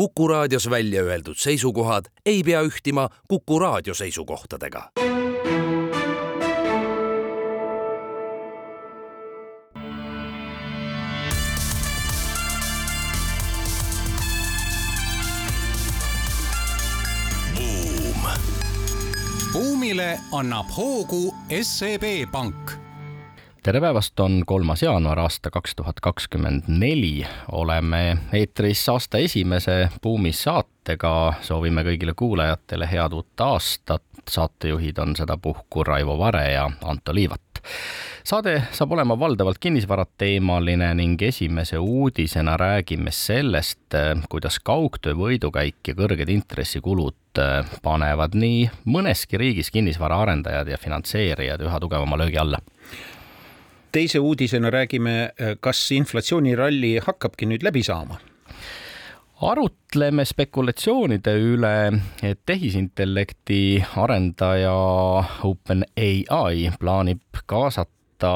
Kuku raadios välja öeldud seisukohad ei pea ühtima Kuku raadio seisukohtadega. buumile annab hoogu SEB Pank tere päevast, on kolmas jaanuar aasta kaks tuhat kakskümmend neli. oleme eetris aasta esimese Buumi saatega, soovime kõigile kuulajatele head uut aastat. saatejuhid on sedapuhku Raivo Vare ja Anto Liivat saade saab olema valdavalt kinnisvarateemaline ning esimese uudisena räägime sellest, kuidas kaugtöö võidukäik ja kõrged intressikulud panevad nii mõneski riigis kinnisvaraarendajad ja finantseerijad üha tugevama löögi alla teise uudisena räägime, kas inflatsiooniralli hakkabki nüüd läbi saama? arutleme spekulatsioonide üle, et tehisintellekti arendaja OpenAI plaanib kaasata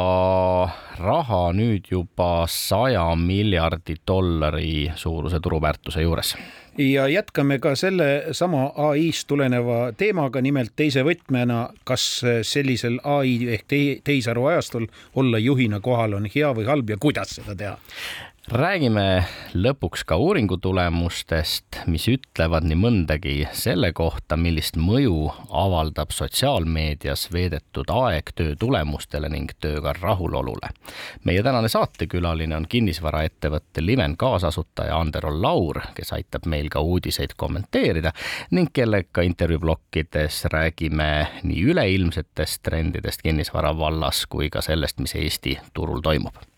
raha nüüd juba saja miljardi dollari suuruse turuväärtuse juures ja jätkame ka sellesama ai-st tuleneva teemaga, nimelt teise võtmena, kas sellisel ai ehk te tehisaru ajastul olla juhina kohal on hea või halb ja kuidas seda teha? Räägime lõpuks ka uuringu tulemustest, mis ütlevad nii mõndagi selle kohta, millist mõju avaldab sotsiaalmeedias veedetud aeg töö tulemustele ning tööga rahulolule. meie tänane saatekülaline on kinnisvaraettevõtte Liven kaasasutaja Andero Laur, kes aitab meil ka uudiseid kommenteerida ning kellega intervjuublokkides räägime nii üleilmsetest trendidest kinnisvara vallas kui ka sellest, mis Eesti turul toimub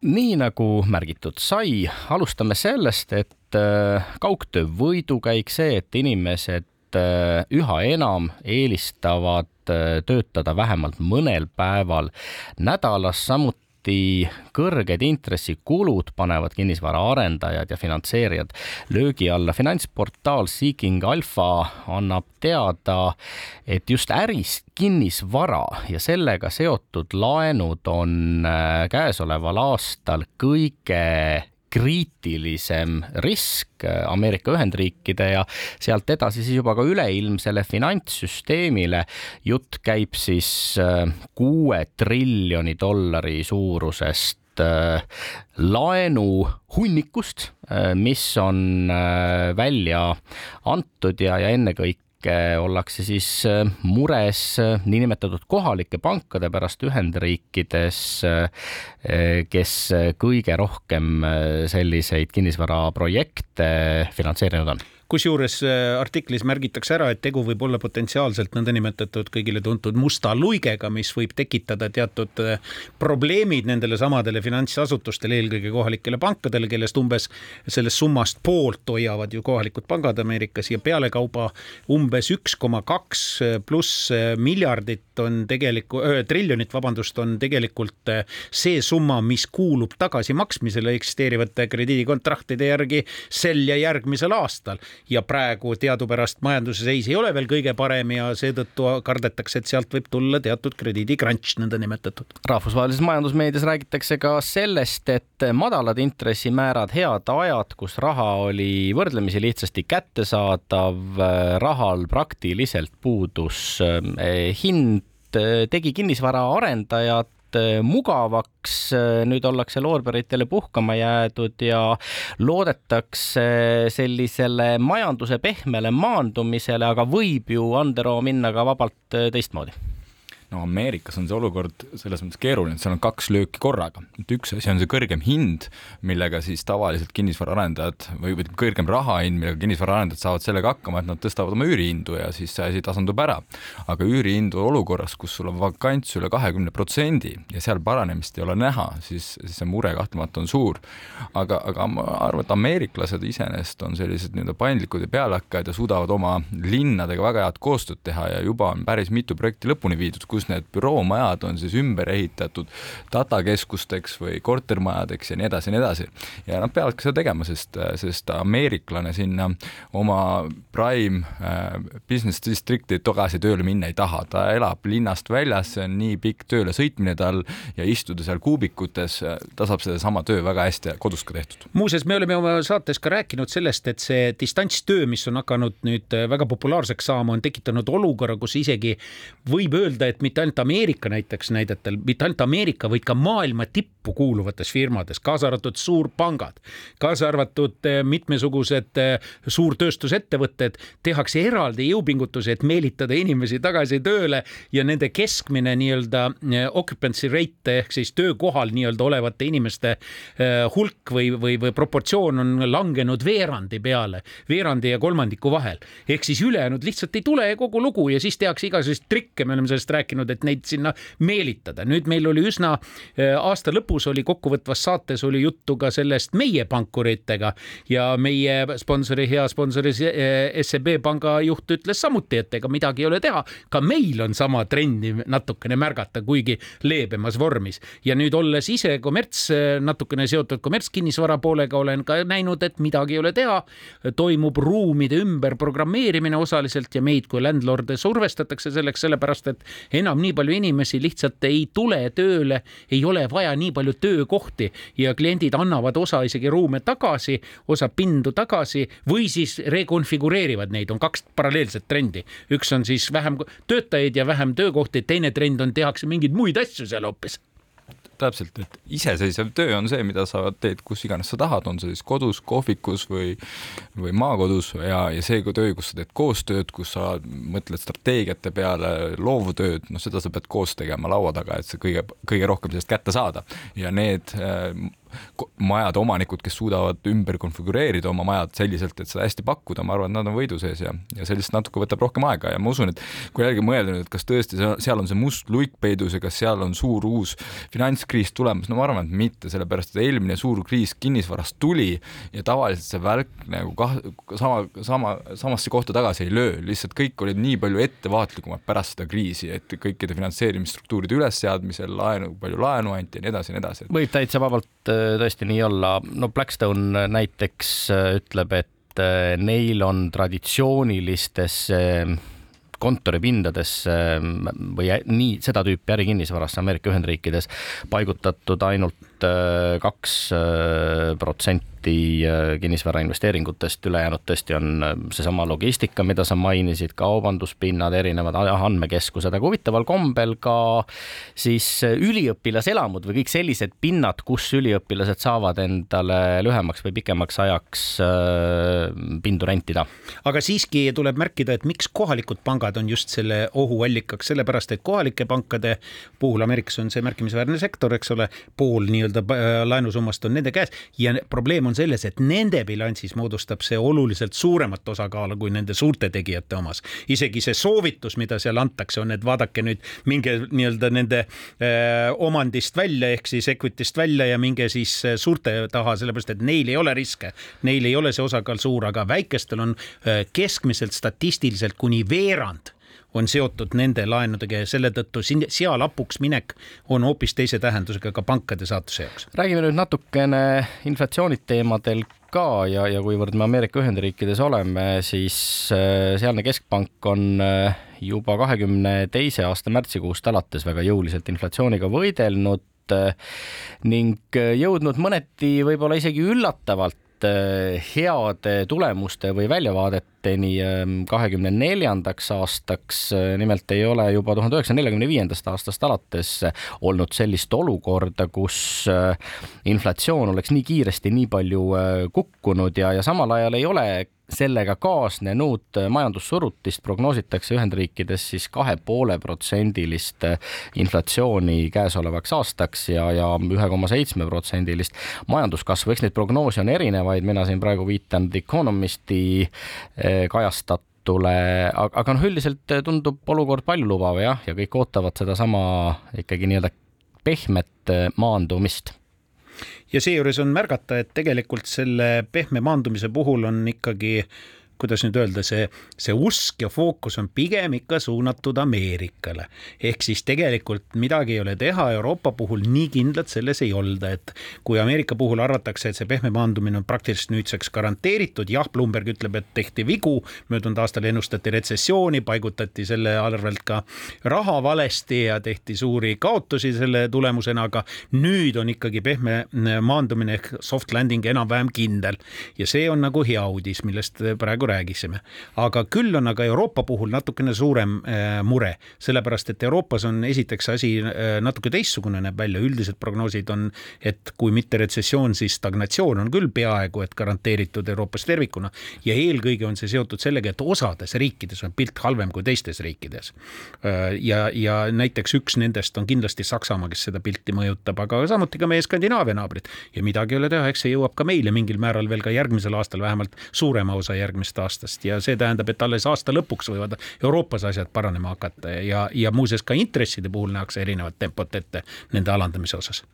nii nagu märgitud sai, alustame sellest, et äh, kaugtöö võidukäik, see, et inimesed äh, üha enam eelistavad äh, töötada vähemalt mõnel päeval nädalas, samuti samuti kõrged intressikulud panevad kinnisvaraarendajad ja finantseerijad löögi alla. finantsportaal Seeking Alpha annab teada, et just äris kinnisvara ja sellega seotud laenud on äh, käesoleval aastal kõige kriitilisem risk Ameerika Ühendriikide ja sealt edasi siis juba ka üleilmsele finantssüsteemile. jutt käib siis äh, kuue triljoni dollari suurusest äh, laenu hunnikust, äh, mis on välja antud ja, ja ennekõike ollakse siis äh, mures äh, niinimetatud kohalike pankade pärast Ühendriikides, äh, kes kõige rohkem selliseid kinnisvaraprojekte finantseerinud on kusjuures äh, artiklis märgitakse ära, et tegu võib olla potentsiaalselt nõndanimetatud kõigile tuntud musta luigega, mis võib tekitada teatud äh, probleemid nendele samadele finantsasutustele, eelkõige kohalikele pankadele, kellest umbes sellest summast poolt hoiavad ju kohalikud pangad Ameerikas ja pealekauba umbes üks koma kaks pluss miljardit on tegelikult, triljonit, vabandust, on tegelikult see summa, mis kuulub tagasimaksmisele eksisteerivate krediidikontraktide järgi sel ja järgmisel aastal ja praegu teadupärast majanduse seis ei ole veel kõige parem ja seetõttu kardetakse, et sealt võib tulla teatud krediidikrunch nõndanimetatud. rahvusvahelises majandusmeedias räägitakse ka sellest, et madalad intressimäärad, head ajad, kus raha oli võrdlemisi lihtsasti kättesaadav, rahal praktiliselt puudus eh, hind, tegi kinnisvaraarendajad mugavaks, äh, nüüd ollakse loorberitele puhkama jäädud ja loodetakse sellisele majanduse pehmele maandumisele, aga võib ju, Andero, minna ka vabalt äh, teistmoodi no Ameerikas on see olukord selles mõttes keeruline, et seal on kaks lööki korraga. et üks asi on see kõrgem hind, millega siis tavaliselt kinnisvaraarendajad või, või kõrgem rahahind, millega kinnisvaraarendajad saavad sellega hakkama, et nad tõstavad oma üürihindu ja siis see asi tasandub ära. aga üürihindu olukorras, kus sul on vakants üle kahekümne protsendi ja seal paranemist ei ole näha, siis, siis see mure kahtlemata on suur. aga, aga ma arvan, et ameeriklased iseenesest on sellised nii-öelda paindlikud ja pealehakkajad ja suudavad oma linnadega väga head koostööd teha ja juba on päris mitu projekti lõpuni viidud, kus kus need büroomajad on siis ümber ehitatud datakeskusteks või kortermajadeks ja nii edasi ja nii edasi. ja nad peavadki seda tegema, sest, sest ameeriklane sinna oma prime äh, business district'i tagasi tööle minna ei taha, ta elab linnast väljas, see on nii pikk tööle sõitmine tal ja istuda seal kuubikutes, ta saab sedasama töö väga hästi kodus ka tehtud. muuseas, me oleme oma saates ka rääkinud sellest, et see distantstöö, mis on hakanud nüüd väga populaarseks saama, on tekitanud olukorra, kus isegi võib öelda, et mitte ainult Ameerika näiteks näidetel, mitte ainult Ameerika, vaid ka maailma tippu kuuluvates firmades, kaasa arvatud suurpangad, kaasa arvatud eh, mitmesugused eh, suurtööstusettevõtted, tehakse eraldi jõupingutusi, et meelitada inimesi tagasi tööle ja nende keskmine nii-öelda eh, occupancy rate ehk siis töökohal nii-öelda olevate inimeste hulk või, või, või proportsioon on langenud veerandi peale, veerandi ja kolmandiku vahel. ehk siis ülejäänud lihtsalt ei tule ja kogu lugu ja siis tehakse igasuguseid trikke, me oleme sellest rääkinud, et neid sinna meelitada. nüüd meil oli üsna aasta lõpus oli kokkuvõtvas saates oli juttu ka sellest meie pankuritega ja meie sponsori, hea sponsori SEB panga juht ütles samuti, et ega midagi ei ole teha, ka meil on sama trendi natukene märgata, kuigi leebemas vormis. ja nüüd olles ise kommerts, natukene seotud kommertskinnisvara poolega, olen ka näinud, et midagi ei ole teha. toimub ruumide ümberprogrammeerimine osaliselt ja meid kui landlord'e survestatakse selleks, sellepärast et enam nii palju inimesi lihtsalt ei tule tööle, ei ole vaja nii palju töökohti ja kliendid annavad osa isegi ruume tagasi, osa pindu tagasi või siis rekonfigureerivad neid, on kaks paralleelset trendi. üks on siis vähem töötajaid ja vähem töökohti, teine trend on, tehakse mingeid muid asju seal hoopis täpselt, et iseseisev töö on see, mida sa teed kus iganes sa tahad, on see siis kodus, kohvikus või, või maakodus ja, ja see töö, kus sa teed koostööd, kus sa mõtled strateegiate peale, loovtööd, noh, seda sa pead koos tegema laua taga, et see kõige, kõige rohkem sellest kätte saada. Ja need äh, majade omanikud, kes suudavad ümber konfigureerida oma majad selliselt, et seda hästi pakkuda, ma arvan, et nad on võidu sees ja, ja see lihtsalt natuke võtab rohkem aega ja ma usun, et kui jällegi mõelda nüüd, et kas tõesti seal on see must luik peidus ja kas seal on suur uus finantskriis tulemas, no ma arvan, et mitte, sellepärast et eelmine suur kriis kinnisvarast tuli ja tavaliselt see välk nagu kah-, sama, sama, samasse kohta tagasi ei löö, lihtsalt kõik olid nii palju ettevaatlikumad pärast seda kriisi, et kõikide finantseerimisstruktuuride ülesseadmisel laenu, palju laenu anti ja nii edasi ja nii edasi. võib täitsa vabalt tõesti nii olla, no Blackstone näiteks äh, ütleb, et äh, neil on traditsioonilistesse kontoripindadesse või nii seda tüüpi ärikinnisvarasse Ameerika Ühendriikides paigutatud ainult äh, kaks protsenti protsenti äh, kinnisvara investeeringutest, ülejäänud tõesti on äh, seesama logistika, mida sa mainisid, kaubanduspinnad, erinevad andmekeskused, aga huvitaval kombel ka siis äh, üliõpilaselamud või kõik sellised pinnad, kus üliõpilased saavad endale lühemaks või pikemaks ajaks pindu rentida. aga siiski tuleb märkida, et miks kohalikud pangad on just selle ohuallikaks, sellepärast et kohalike pankade puhul Ameerikas on see märkimisväärne sektor, eks ole, pool nii-öelda laenusummast on nende käes ja probleem on on selles, et nende bilansis moodustab see oluliselt suuremat osakaalu kui nende suurte tegijate omas. isegi see soovitus, mida seal antakse, on, et vaadake nüüd, minge nii-öelda nende öö, äh, omandist välja ehk siis equity'st välja ja minge siis äh, suurte taha, sellepärast et neil ei ole riske, neil ei ole see osakaal suur, aga väikestel on öö, äh, keskmiselt statistiliselt kuni veerand on seotud nende laenudega ja selle tõttu siin seal hapuks minek on hoopis teise tähendusega ka pankade saatuse jaoks. räägime nüüd natukene inflatsiooniteemadel ka ja, ja kuivõrd me Ameerika Ühendriikides oleme, siis äh, sealne keskpank on äh, juba kahekümne teise aasta märtsikuust alates väga jõuliselt inflatsiooniga võidelnud äh, ning jõudnud mõneti võib-olla isegi üllatavalt heade tulemuste või väljavaadet protsentini ehm, kahekümne neljandaks aastaks. nimelt ei ole juba tuhande üheksasaja neljakümne viiendast aastast alates olnud sellist olukorda, kus inflatsioon oleks nii kiiresti nii palju kukkunud ja, ja samal ajal ei ole sellega kaasnenud majandussurutist prognoositakse Ühendriikides siis kahe poole protsendilist inflatsiooni käesolevaks aastaks ja, ja ühe koma seitsme protsendilist majanduskasvu. eks neid prognoose on erinevaid, mina siin praegu viitan The Economisti eh, kajastatule, aga noh, üldiselt tundub olukord paljulubav jah, ja kõik ootavad sedasama ikkagi nii-öelda pehmet eh, maandumist ja seejuures on märgata, et tegelikult selle pehme maandumise puhul on ikkagi kuidas nüüd öelda, see, see usk ja fookus on pigem ikka suunatud Ameerikale. ehk siis tegelikult midagi ei ole teha, Euroopa puhul nii kindlad selles ei olda, et kui Ameerika puhul arvatakse, et see pehme maandumine on praktiliselt nüüdseks garanteeritud, jah, Bloomberg ütleb, et tehti vigu, möödunud aastal ennustati retsessiooni, paigutati selle arvelt ka raha valesti ja tehti suuri kaotusi selle tulemusena, aga nüüd on ikkagi pehme maandumine ehk soft landing enam-vähem kindel ja see on nagu hea uudis, millest praegu räägisime. aga küll on aga Euroopa puhul natukene suurem äh, mure, sellepärast et Euroopas on esiteks asi äh, natuke teistsugune näeb välja, üldised prognoosid on, et kui mitte retsessioon, siis stagnatsioon on küll peaaegu et garanteeritud Euroopas tervikuna ja eelkõige on see seotud sellega, et osades riikides on pilt halvem kui teistes riikides. Äh, ja, ja näiteks üks nendest on kindlasti Saksamaa, kes seda pilti mõjutab, aga samuti ka meie Skandinaavia naabrid ja midagi ei ole teha, eks see jõuab ka meile mingil määral veel ka järgmisel aastal, vähemalt suurema osa järgmisest aastast ja see tähendab, et alles aasta lõpuks võivad Euroopas asjad paranema hakata ja, ja muuseas ka intresside puhul nähakse erinevat tempot ette nende alandamise osas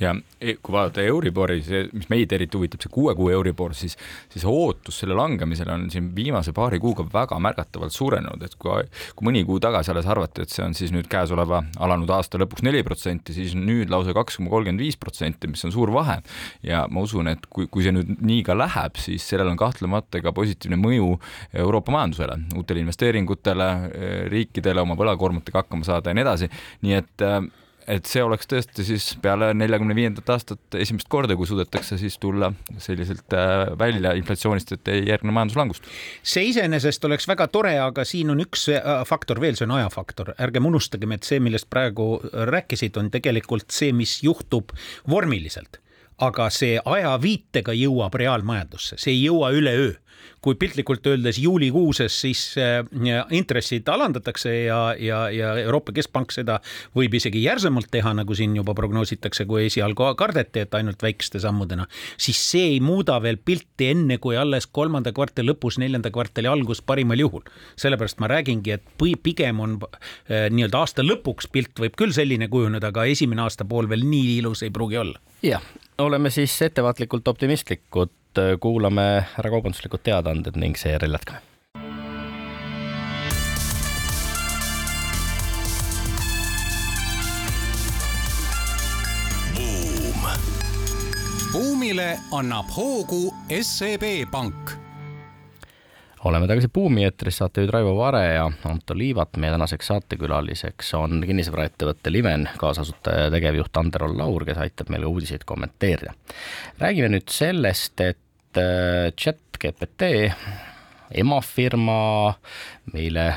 ja e, kui vaadata Euribori, see, mis meid eriti huvitab, see kuue kuu Euribor, siis, siis ootus selle langemisele on siin viimase paari kuuga väga märgatavalt suurenenud, et kui, kui mõni kuu tagasi alles arvati, et see on siis nüüd käesoleva alanud aasta lõpuks neli protsenti, siis nüüd lausa kaks koma kolmkümmend viis protsenti, mis on suur vahe. ja ma usun, et kui, kui see nüüd nii ka läheb, siis sellel on kahtlemata ka positiivne mõju Euroopa majandusele, uutele investeeringutele, riikidele oma võlakoormatega hakkama saada ja nii edasi, nii et et see oleks tõesti siis peale neljakümne viiendat aastat esimest korda, kui suudetakse siis tulla selliselt äh, välja inflatsioonist, et ei järgne majanduslangust. see iseenesest oleks väga tore, aga siin on üks faktor veel, see on ajafaktor. ärgem unustagem, et see, millest praegu rääkisid, on tegelikult see, mis juhtub vormiliselt aga see ajaviitega jõuab reaalmajandusse, see ei jõua üleöö kui piltlikult öeldes juulikuuses siis äh, intressid alandatakse ja, ja, ja Euroopa Keskpank seda võib isegi järsemalt teha, nagu siin juba prognoositakse, kui esialgu kardeti, et ainult väikeste sammudena, siis see ei muuda veel pilti enne, kui alles kolmanda kvartali lõpus, neljanda kvartali algus parimal juhul. sellepärast ma räägingi, et pigem on äh, nii-öelda aasta lõpuks pilt võib küll selline kujuneda, aga esimene aastapool veel nii ilus ei pruugi olla. jah, oleme siis ettevaatlikult optimistlikud kuulame ära kaubanduslikud teadaanded ning seejärel jätkame. buumile annab hoogu SEB Pank oleme tagasi Buumi eetris, saatejuhid Raivo Vare ja Anto Liivat. meie tänaseks saatekülaliseks on kinnisvaraettevõtte Liven kaasasutaja ja tegevjuht Andero Laur, kes aitab meile uudiseid kommenteerida. räägime nüüd sellest, et äh, chat GPT, emafirma, meile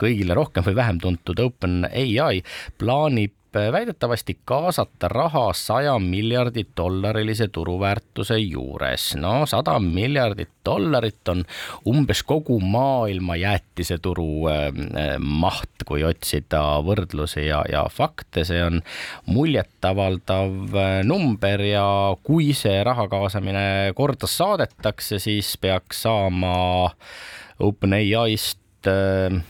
kõigile rohkem või vähem tuntud OpenAI plaanib väidetavasti kaasata raha saja miljardi dollarilise turuväärtuse juures. no sada miljardit dollarit on umbes kogu maailma jäätiseturu äh, maht, kui otsida võrdlusi ja, ja fakte, see on muljetavaldav äh, number ja kui see raha kaasamine korda saadetakse, siis peaks saama OpenAI-st äh,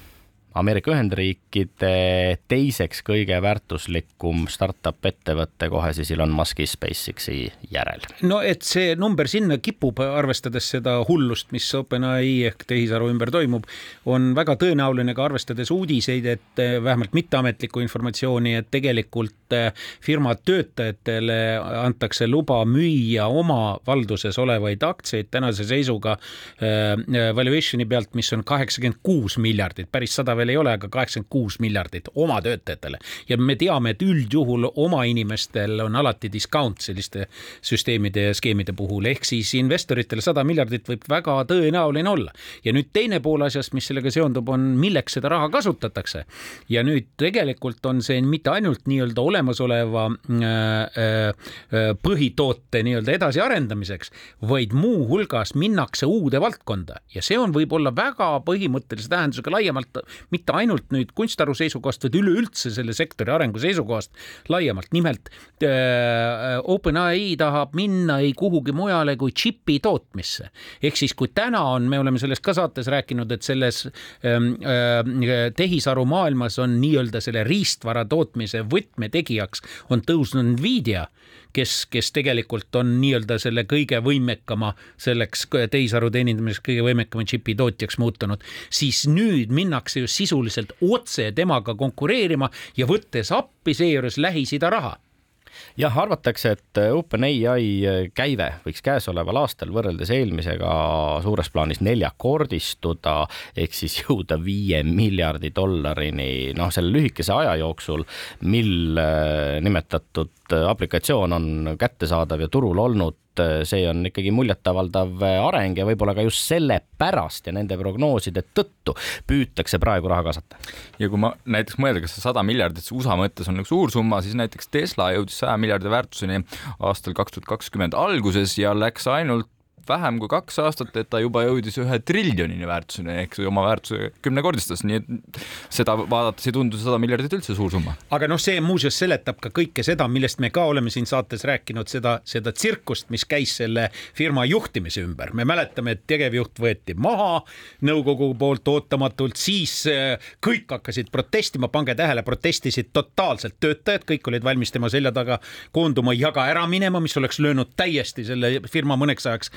Ameerika Ühendriikide teiseks kõige väärtuslikum startup ettevõte kohe siis Elon Musk'i SpaceXi järel. no et see number sinna kipub, arvestades seda hullust, mis OpenAI ehk tehisaru ümber toimub, on väga tõenäoline ka arvestades uudiseid, et eh, vähemalt mitteametlikku informatsiooni, et tegelikult eh, firma töötajatele antakse luba müüa oma valduses olevaid aktsiaid tänase seisuga äh, valuation'i pealt, mis on kaheksakümmend kuus miljardit, päris sada veel ei ole, aga kaheksakümmend kuus miljardit oma töötajatele. ja me teame, et üldjuhul oma inimestel on alati discount selliste süsteemide ja skeemide puhul, ehk siis investoritele sada miljardit võib väga tõenäoline olla. ja nüüd teine pool asjast, mis sellega seondub, on milleks seda raha kasutatakse. ja nüüd tegelikult on see mitte ainult nii-öelda olemasoleva äh, äh, põhitoote nii-öelda edasiarendamiseks, vaid muuhulgas minnakse uude valdkonda ja see on võib-olla väga põhimõttelise tähendusega laiemalt mitte ainult nüüd kunstharu seisukohast, vaid üleüldse selle sektori arengu seisukohast laiemalt. nimelt äh, OpenAI tahab minna ei kuhugi mujale kui džipi tootmisse. ehk siis, kui täna on, me oleme sellest ka saates rääkinud, et selles ähm, äh, tehisaru maailmas on nii-öelda selle riistvara tootmise võtmetegijaks on tõusnud Nvidia kes, kes tegelikult on nii-öelda selle kõige võimekama selleks tehisaru teenindamiseks kõige võimekama džipi tootjaks muutunud, siis nüüd minnakse just sisuliselt otse temaga konkureerima ja võttes appi seejuures Lähis-Ida raha. Jah, arvatakse, et OpenAI käive võiks käesoleval aastal võrreldes eelmisega suures plaanis neljakordistuda ehk siis jõuda viie miljardi dollarini, noh, selle lühikese aja jooksul, mil nimetatud aplikatsioon on kättesaadav ja turul olnud see on ikkagi muljetavaldav areng ja võib-olla ka just sellepärast ja nende prognooside tõttu püütakse praegu raha kaasata. ja kui ma näiteks mõelda, kas see sada miljardit USA mõttes on nagu suur summa, siis näiteks Tesla jõudis saja miljardi väärtuseni aastal kaks tuhat kakskümmend alguses ja läks ainult vähem kui kaks aastat, et ta juba jõudis ühe triljonini väärtuseni ehk oma väärtuse kümnekordistas, nii et seda vaadates ei tundu sada miljardit üldse suur summa. aga noh, see muuseas seletab ka kõike seda, millest me ka oleme siin saates rääkinud, seda, seda tsirkust, mis käis selle firma juhtimise ümber. me mäletame, et tegevjuht võeti maha nõukogu poolt ootamatult, siis äh, kõik hakkasid protestima, pange tähele, protestisid totaalselt töötajad, kõik olid valmis tema selja taga koonduma ja ka ära minema, mis oleks löönud täiesti selle firma mõneks ajaks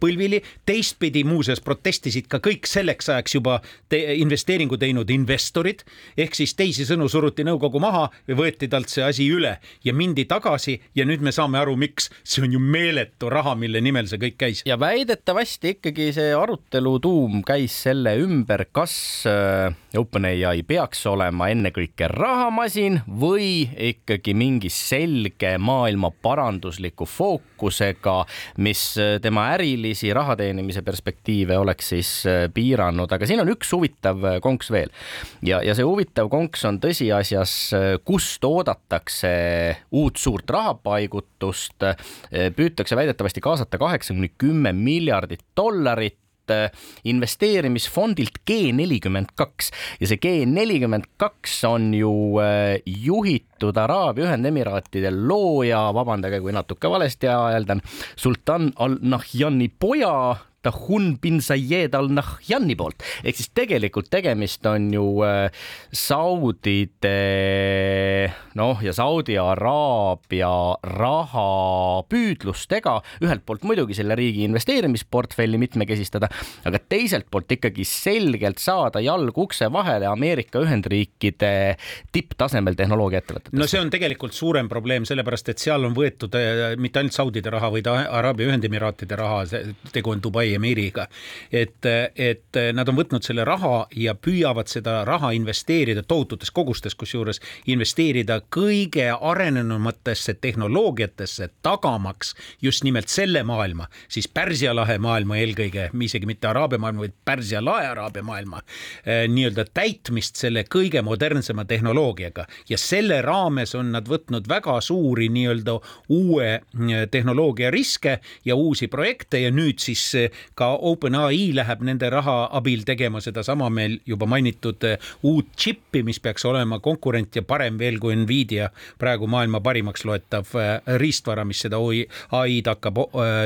põlvili. teistpidi muuseas protestisid ka kõik selleks ajaks juba te investeeringu teinud investorid ehk siis teisisõnu suruti nõukogu maha ja võeti talt see asi üle ja mindi tagasi ja nüüd me saame aru, miks see on ju meeletu raha, mille nimel see kõik käis. ja väidetavasti ikkagi see arutelu tuum käis selle ümber, kas äh, OpenAI peaks olema ennekõike rahamasin või ikkagi mingi selge maailma parandusliku fookusega, mis äh, tema ärilisi raha teenimise perspektiive oleks siis äh, piiranud, aga siin on üks huvitav äh, konks veel. ja, ja see huvitav konks on tõsiasjas, äh, kust oodatakse uut suurt rahapaigutust. püütakse väidetavasti kaasata kaheksa kuni kümme miljardit dollarit investeerimisfondilt G nelikümmend kaks ja see G nelikümmend kaks on ju juhitud Araabia Ühendemiraatide looja, vabandage, kui natuke valesti hääldan, Sultan al-Nahyani poja Tahun bin Zayed al Nahyani poolt. Ehk siis tegelikult tegemist on ju äh, Saudide noh, ja Saudi Araabia rahapüüdlustega ühelt poolt muidugi selle riigi investeerimisportfelli mitmekesistada, aga teiselt poolt ikkagi selgelt saada jalg ukse vahele Ameerika Ühendriikide tipptasemel tehnoloogiaettevõtetesse. no see on tegelikult suurem probleem, sellepärast et seal on võetud äh, mitte ainult Saudide raha, vaid Araabia Ühendemiraatide raha, tegu on Dubai Emiriga. et, et nad on võtnud selle raha ja püüavad seda raha investeerida tohututes kogustes, kusjuures investeerida kõige arenenumatesse tehnoloogiatesse, tagamaks just nimelt selle maailma, siis Pärsia lahe maailma eelkõige, isegi mitte Araabia maailma, vaid Pärsia lae Araabia maailma eh, nii-öelda täitmist selle kõige modernsema tehnoloogiaga ja selle raames on nad võtnud väga suuri nii-öelda uue eh, tehnoloogia riske ja uusi projekte ja nüüd siis eh, ka OpenAI läheb nende raha abil tegema sedasama meil juba mainitud eh, uut džippi, mis peaks olema konkurent ja parem veel kui Nvidia praegu maailma parimaks loetav riistvara, mis seda ai-d hakkab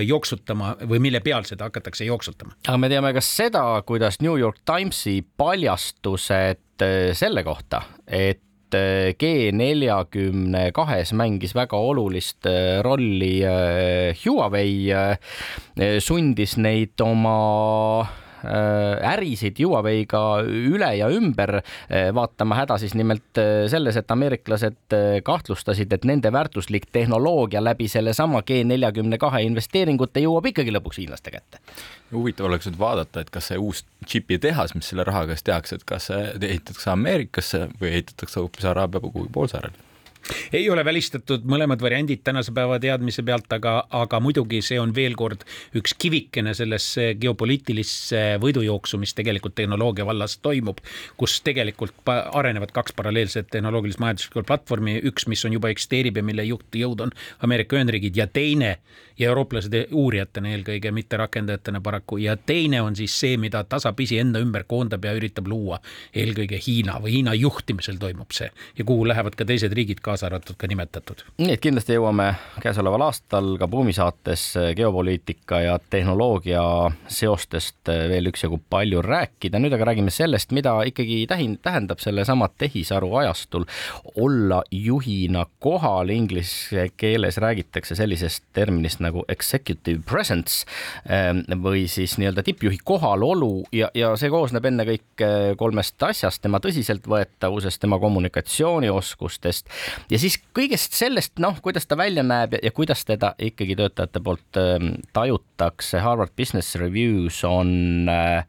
jooksutama või mille peal seda hakatakse jooksutama. aga me teame ka seda, kuidas New York Timesi paljastused selle kohta, et et G neljakümne kahes mängis väga olulist äh, rolli äh, Huawei, äh, sundis neid oma ärisid Huawei'ga üle ja ümber vaatama häda siis nimelt selles, et ameeriklased kahtlustasid, et nende väärtuslik tehnoloogia läbi sellesama G neljakümne kahe investeeringute jõuab ikkagi lõpuks hiinlaste kätte. Huvitav oleks nüüd vaadata, et kas see uus džipitehas, mis selle rahaga siis tehakse, et kas see ehitatakse Ameerikasse või ehitatakse hoopis Araabia poolsaarele ei ole välistatud mõlemad variandid tänase päeva teadmise pealt, aga, aga muidugi see on veel kord üks kivikene sellesse geopoliitilisse võidujooksu, mis tegelikult tehnoloogia vallas toimub, kus tegelikult arenevad kaks paralleelset tehnoloogilist majanduslikku platvormi, üks, mis on juba eksisteerib ja mille juhtjõud on Ameerika Ühendriigid ja teine ja eurooplased uurijatena eelkõige, mitte rakendajatena paraku, ja teine on siis see, mida tasapisi enda ümber koondab ja üritab luua. Eelkõige Hiina või Hiina juhtimisel toimub see ja kuhu lähevad ka teised riigid, kaasa arvatud ka nimetatud. nii et kindlasti jõuame käesoleval aastal ka Buumi saates geopoliitika ja tehnoloogia seostest veel üksjagu palju rääkida, nüüd aga räägime sellest, mida ikkagi tähin-, tähendab sellesama tehisaru ajastul olla juhina kohal, inglise keeles räägitakse sellisest terminist nagu executive presence ähm, või siis nii-öelda tippjuhi kohalolu ja, ja see koosneb ennekõike kolmest asjast, tema tõsiseltvõetavusest, tema kommunikatsioonioskustest ja siis kõigest sellest, noh, kuidas ta välja näeb ja, ja kuidas teda ikkagi töötajate poolt ähm, tajutakse. Harvard Business Reviews on äh,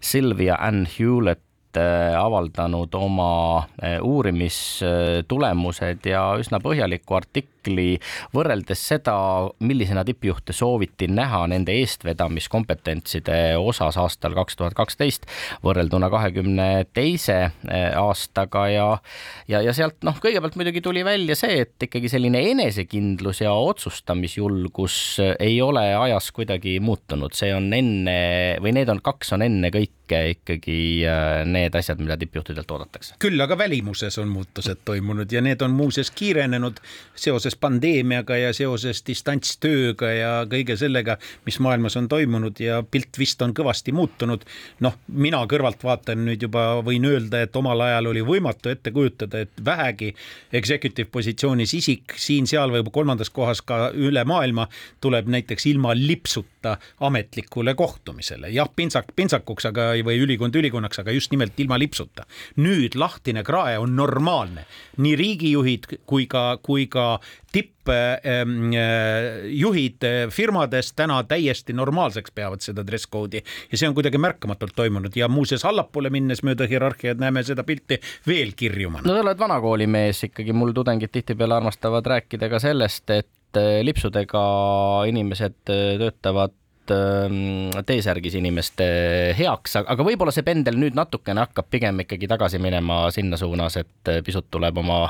Sylvia Ann Hewlett äh, avaldanud oma äh, uurimistulemused ja üsna põhjaliku artikli artikli võrreldes seda, millisena tippjuhte sooviti näha nende eestvedamiskompetentside osas aastal kaks tuhat kaksteist võrrelduna kahekümne teise eh, aastaga ja ja, ja sealt noh, kõigepealt muidugi tuli välja see, et ikkagi selline enesekindlus ja otsustamisjulgus ei ole ajas kuidagi muutunud, see on enne või need on kaks on ennekõike ikkagi eh, need asjad, mida tippjuhtidelt oodatakse. küll aga välimuses on muutused toimunud ja need on muuseas kiirenenud seoses seoses pandeemiaga ja seoses distantstööga ja kõige sellega, mis maailmas on toimunud ja pilt vist on kõvasti muutunud. noh, mina kõrvalt vaatan nüüd juba võin öelda, et omal ajal oli võimatu ette kujutada, et vähegi executive positsioonis isik siin-seal või kolmandas kohas ka üle maailma tuleb näiteks ilma lipsuta ametlikule kohtumisele. jah, pintsak pintsakuks, aga või ülikond ülikonnaks, aga just nimelt ilma lipsuta. nüüd lahtine krae on normaalne, nii riigijuhid kui ka, kui ka tippjuhid ähm, äh, firmades täna täiesti normaalseks peavad seda dress code'i ja see on kuidagi märkamatult toimunud ja muuseas allapoole minnes mööda hierarhiat näeme seda pilti veel kirjumana. no sa oled vanakooli mees ikkagi, mul tudengid tihtipeale armastavad rääkida ka sellest, et äh, lipsudega inimesed äh, töötavad Ähm, T-särgis inimeste heaks, aga võib-olla see pendel nüüd natukene hakkab pigem ikkagi tagasi minema sinna suunas, et pisut tuleb oma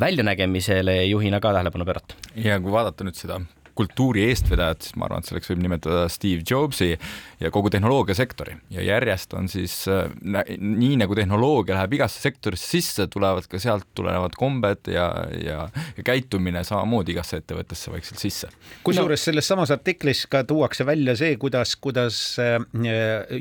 väljanägemisele juhina ka tähelepanu pöörata. ja kui vaadata nüüd seda kultuuri eestvedajat, siis ma arvan, et selleks võib nimetada Steve Jobsi ja kogu tehnoloogiasektori ja järjest on siis äh, nii nagu tehnoloogia läheb igasse sektorisse sisse, tulevad ka sealt tulenevad kombed ja, ja, ja käitumine samamoodi igasse ettevõttesse vaikselt sisse. kusjuures no. selles samas artiklis ka tuuakse välja see, kuidas, kuidas äh,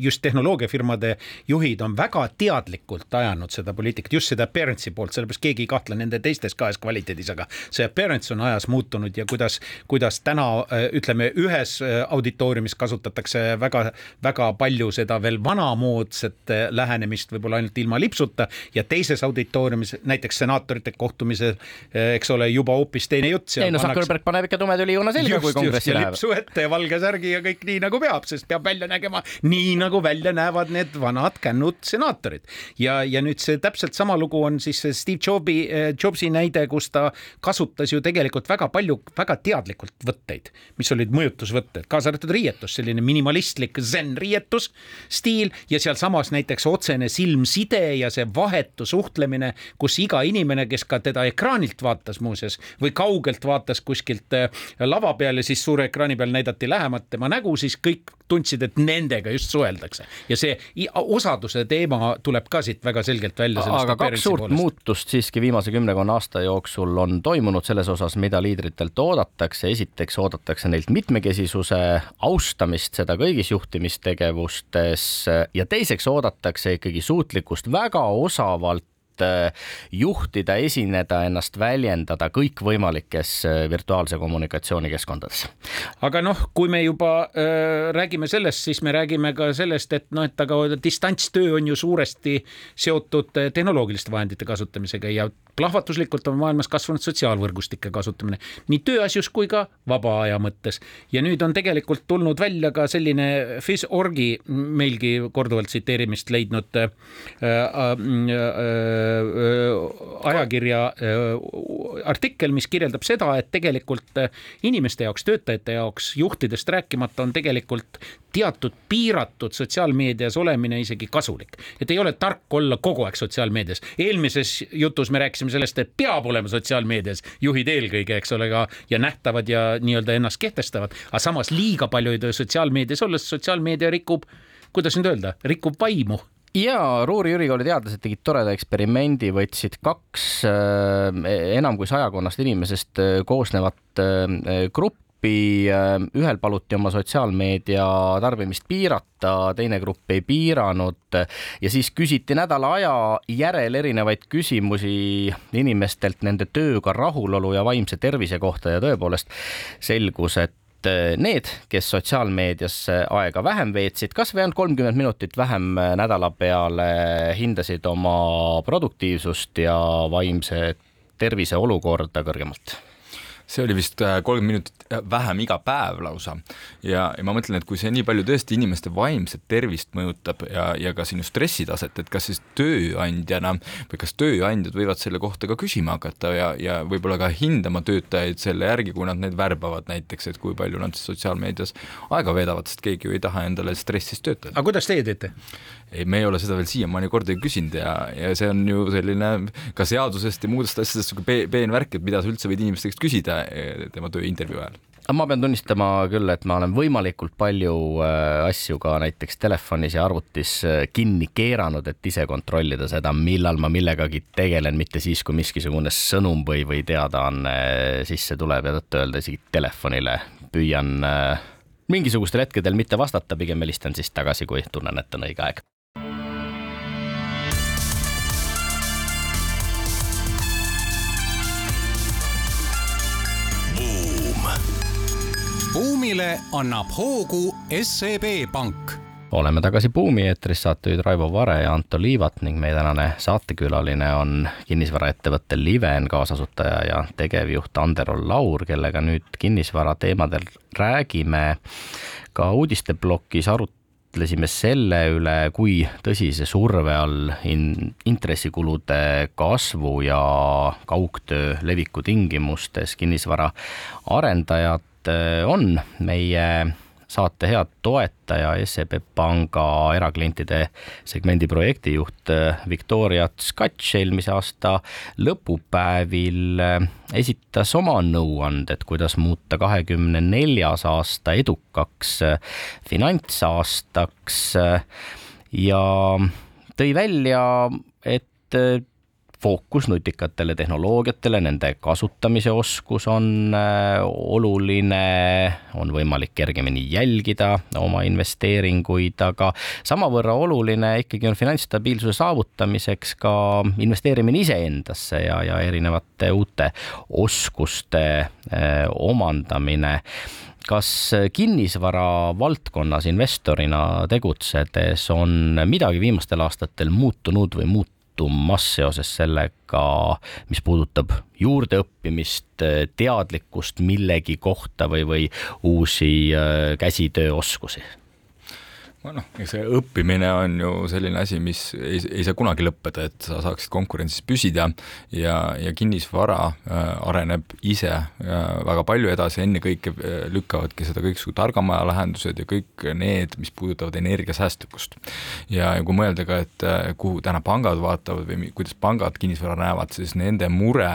just tehnoloogiafirmade juhid on väga teadlikult ajanud seda poliitikat, just seda appearance'i poolt, sellepärast keegi ei kahtle nende teistes kahes kvaliteedis, aga see appearance on ajas muutunud ja kuidas, kuidas täna äh, ütleme, ühes äh, auditooriumis kasutatakse väga-väga palju seda veel vanamoodsat äh, lähenemist, võib-olla ainult ilma lipsuta ja teises auditooriumis, näiteks senaatorite kohtumisel, eks ole, juba hoopis teine jutt. ei no Zuckerberg paneb ikka tume tüli joone selga, kui kongressi läheb. lipsu ette ja valge särgi ja kõik nii nagu peab, sest peab välja nägema nii nagu välja näevad need vanad kännud senaatorid. ja, ja nüüd see täpselt sama lugu on siis Steve Jobsi, Jobsi näide, kus ta kasutas ju tegelikult väga palju, väga teadlikult võtteid, mis olid mõjutusvõtted, kaasa arvatud riietus, selline minimalistlik zen riietus stiil ja sealsamas näiteks otsene silmside ja see vahetu suhtlemine, kus iga inimene, kes ka teda ekraanilt vaatas muuseas või kaugelt vaatas kuskilt äh, lava peal ja siis suure ekraani peal näidati lähemalt tema nägu, siis kõik tundsid, et nendega just suheldakse ja see osaduse teema tuleb ka siit väga selgelt välja. aga kaks suurt poolest. muutust siiski viimase kümnekonna aasta jooksul on toimunud selles osas, mida liidritelt oodatakse. esiteks oodatakse neilt mitmekesisuse austamist, seda kõigis juhtimistegevustes ja teiseks oodatakse ikkagi suutlikkust väga osavalt juhtida, esineda, ennast väljendada kõikvõimalikes äh, virtuaalse kommunikatsiooni keskkondades. aga noh, kui me juba äh, räägime sellest, siis me räägime ka sellest, et noh, et aga distantstöö on ju suuresti seotud äh, tehnoloogiliste vahendite kasutamisega ja plahvatuslikult on maailmas kasvanud sotsiaalvõrgustike kasutamine nii tööasjus kui ka vaba aja mõttes. ja nüüd on tegelikult tulnud välja ka selline FIS.org-i meilgi korduvalt tsiteerimist leidnud äh, äh, ajakirja artikkel, mis kirjeldab seda, et tegelikult inimeste jaoks, töötajate jaoks, juhtidest rääkimata, on tegelikult teatud piiratud sotsiaalmeedias olemine isegi kasulik. et ei ole tark olla kogu aeg sotsiaalmeedias. eelmises jutus me rääkisime sellest, et peab olema sotsiaalmeedias juhid eelkõige, eks ole, ka ja nähtavad ja nii-öelda ennast kehtestavad, aga samas liiga palju ei tohi sotsiaalmeedias olla, sest sotsiaalmeedia rikub, kuidas nüüd öelda, rikub vaimu ja Ruuri ülikooli teadlased tegid toreda eksperimendi, võtsid kaks äh, enam kui sajakonnast inimesest äh, koosnevat äh, gruppi, ühel paluti oma sotsiaalmeedia tarbimist piirata, teine grupp ei piiranud ja siis küsiti nädala aja järel erinevaid küsimusi inimestelt nende tööga rahulolu ja vaimse tervise kohta ja tõepoolest selgus, et et äh, need, kes sotsiaalmeedias aega vähem veetsid, kas või ainult kolmkümmend minutit vähem nädala peale, hindasid oma produktiivsust ja vaimse tervise olukorda kõrgemalt see oli vist äh, kolmkümmend minutit äh, vähem iga päev lausa. ja, ja ma mõtlen, et kui see nii palju tõesti inimeste vaimset tervist mõjutab ja, ja ka sinu stressitaset, et kas siis tööandjana või kas tööandjad võivad selle kohta ka küsima hakata ja, ja võib-olla ka hindama töötajaid selle järgi, kui nad neid värbavad näiteks, et kui palju nad sotsiaalmeedias aega veedavad, sest keegi ju ei taha endale stressis töötada. aga kuidas teie teete? Ei, me ei ole seda veel siiamaani kordagi küsinud ja, ja see on ju selline ka seadusest ja muudest asjadest sihuke peen värk, et mida sa üldse võid inimeste käest küsida eh, tema tööintervjuu ajal ma pean tunnistama küll, et ma olen võimalikult palju äh, asju ka näiteks telefonis ja arvutis äh, kinni keeranud, et ise kontrollida seda, millal ma millegagi tegelen, mitte siis, kui miskisugune sõnum või, või teadaanne sisse tuleb ja tõtt-öelda isegi telefonile püüan mingisugustel hetkedel mitte vastata, pigem helistan siis tagasi, kui tunnen, et on õige aeg. Buumile annab hoogu SEB Pank oleme tagasi Buumi eetris, saatejuhid Raivo Vare ja Anto Liivat ning meie tänane saatekülaline on kinnisvaraettevõtte Liven kaasasutaja ja tegevjuht Andero Laur, kellega nüüd kinnisvara teemadel räägime. ka uudisteplokis arutlesime selle üle, kui tõsise surve all in-, intressikulude kasvu ja kaugtöö leviku tingimustes kinnisvara arendajad Äh, on meie saate head toetaja, SEB Panga eraklientide segmendi projektijuht äh, Viktoria Tskatš eelmise aasta lõpupäevil äh, esitas oma nõuanded, kuidas muuta kahekümne neljas aasta edukaks finantsaastaks ja tõi välja, et fookus nutikatele tehnoloogiatele, nende kasutamise oskus on äh, oluline, on võimalik kergemini jälgida oma investeeringuid, aga samavõrra oluline ikkagi on finantsstabiilsuse saavutamiseks ka investeerimine iseendasse ja, ja erinevate uute oskuste äh, omandamine. Kas kinnisvara valdkonnas investorina tegutsedes on midagi viimastel aastatel muutunud või muut-, muutumas seoses sellega, mis puudutab juurdeõppimist, teadlikkust millegi kohta või, või uusi äh, käsitööoskusi noh, see õppimine on ju selline asi, mis ei, ei saa kunagi lõppeda, et sa saaksid konkurentsis püsida ja, ja kinnisvara äh, areneb ise äh, väga palju edasi, ennekõike äh, lükkavadki seda kõiksugu targamaja lahendused ja kõik need, mis puudutavad energiasäästlikkust. ja, ja kui mõelda ka, et äh, kuhu täna pangad vaatavad või kuidas pangad kinnisvara näevad, siis nende mure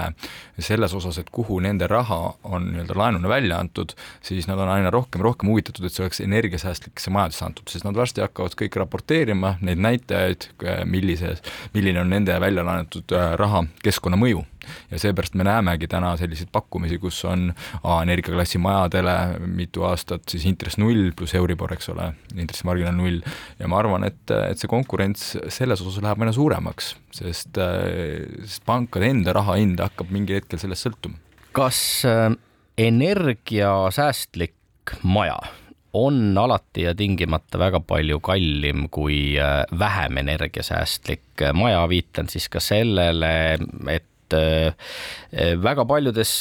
selles osas, et kuhu nende raha on nii-öelda laenuna välja antud, siis nad on aina rohkem, rohkem huvitatud, et see oleks energiasäästlikesse majadesse antud, sest nad varsti hakkavad kõik raporteerima neid näitajaid, millises, milline on nende välja laenatud äh, raha keskkonnamõju. ja seepärast me näemegi täna selliseid pakkumisi, kus on A energiaklassi majadele mitu aastat siis intress null pluss Euribor, eks ole, intressimarginaal null ja ma arvan, et, et see konkurents selles osas läheb aina suuremaks, sest, äh, sest pankade enda raha hind hakkab mingil hetkel sellest sõltuma. kas äh, energiasäästlik maja on alati ja tingimata väga palju kallim kui äh, vähem energiasäästlik. Maja, viitan siis ka sellele, et äh, väga paljudes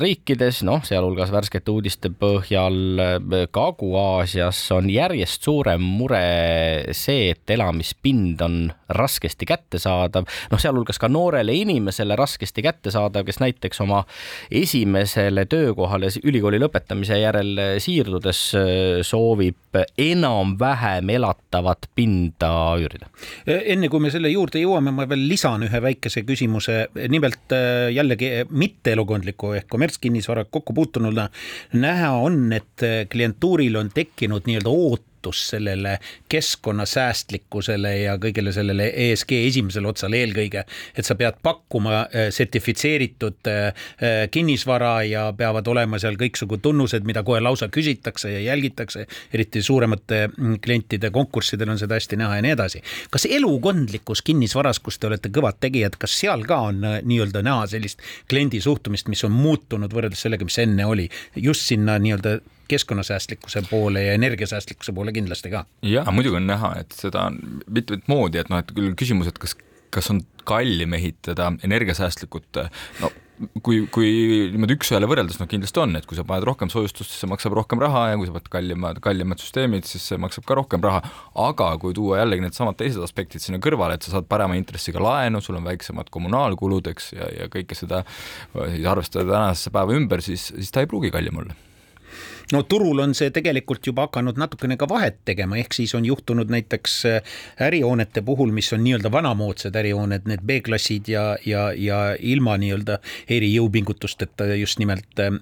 riikides, noh, sealhulgas värskete uudiste põhjal Kagu-Aasias on järjest suurem mure see, et elamispind on raskesti kättesaadav, noh, sealhulgas ka noorele inimesele raskesti kättesaadav, kes näiteks oma esimesele töökohale ülikooli lõpetamise järel siirdudes soovib enam-vähem elatavat pinda üürida. enne kui me selle juurde jõuame, ma veel lisan ühe väikese küsimuse, nimelt äh, jällegi mitteelukondliku ehk kommertskinnisvaraga kokku puutununa näha on, et klientuuril on tekkinud nii-öelda oot ootus sellele keskkonnasäästlikkusele ja kõigele sellele ESG esimesel otsal eelkõige, et sa pead pakkuma äh, sertifitseeritud äh, äh, kinnisvara ja peavad olema seal kõiksugu tunnused, mida kohe lausa küsitakse ja jälgitakse, eriti suuremate mm, klientide konkurssidel on seda hästi näha ja nii edasi. kas elukondlikus kinnisvaras, kus te olete kõvad tegijad, kas seal ka on nii-öelda näha sellist kliendi suhtumist, mis on muutunud võrreldes sellega, mis enne oli, just sinna nii-öelda keskkonnasäästlikkuse poole ja energiasäästlikkuse poole kindlasti ka. ja muidugi on näha, et seda on mitut moodi, et noh, et küll küsimus, et kas, kas on kallim ehitada energiasäästlikult, no kui, kui niimoodi üks-ühele võrreldes, noh kindlasti on, et kui sa paned rohkem soojustust, siis see maksab rohkem raha ja kui sa paned kallimad, kallimad süsteemid, siis see maksab ka rohkem raha. aga kui tuua jällegi needsamad teised aspektid sinna kõrvale, et sa saad parema intressiga laenu, sul on väiksemad kommunaalkulud, eks, ja, ja kõike seda siis arvestada tänasesse päeva ümber, siis, siis ta ei pruugi kallim olla no turul on see tegelikult juba hakanud natukene ka vahet tegema, ehk siis on juhtunud näiteks äh, ärihoonete puhul, mis on nii-öelda vanamoodsad ärihooned, need B-klassid ja, ja, ja ilma nii-öelda erijõupingutusteta just nimelt äh,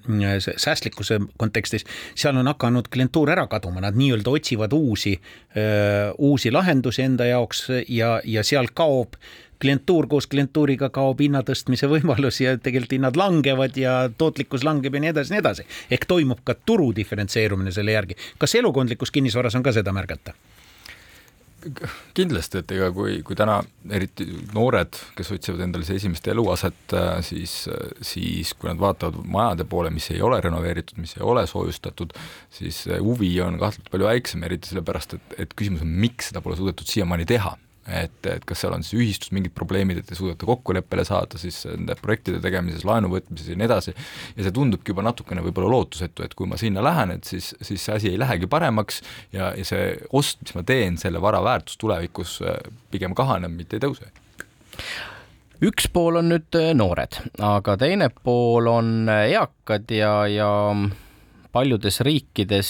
säästlikkuse kontekstis, seal on hakanud klientuur ära kaduma, nad nii-öelda otsivad uusi, äh, uusi lahendusi enda jaoks ja, ja seal kaob klientuur koos klientuuriga kaob hinna tõstmise võimalus ja tegelikult hinnad langevad ja tootlikkus langeb ja nii edasi, nii edasi. ehk toimub ka turu diferentseerumine selle järgi. kas elukondlikus kinnisvaras on ka seda märgata? kindlasti, et ega kui, kui täna eriti noored, kes otsivad endale see esimest eluaset, siis, siis kui nad vaatavad majade poole, mis ei ole renoveeritud, mis ei ole soojustatud, siis huvi on kahtlemata palju väiksem, eriti sellepärast, et, et küsimus on, miks seda pole suudetud siiamaani teha et, et kas seal on siis ühistus mingid probleemid, et ei suudeta kokkuleppele saada siis nende projektide tegemises, laenu võtmises ja nii edasi, ja see tundubki juba natukene võib-olla lootusetu, et kui ma sinna lähen, et siis, siis see asi ei lähegi paremaks ja, ja see ost, mis ma teen, selle vara väärtus tulevikus äh, pigem kahaneb, mitte ei tõuse. Üks pool on nüüd äh, noored, aga teine pool on äh, eakad ja, ja paljudes riikides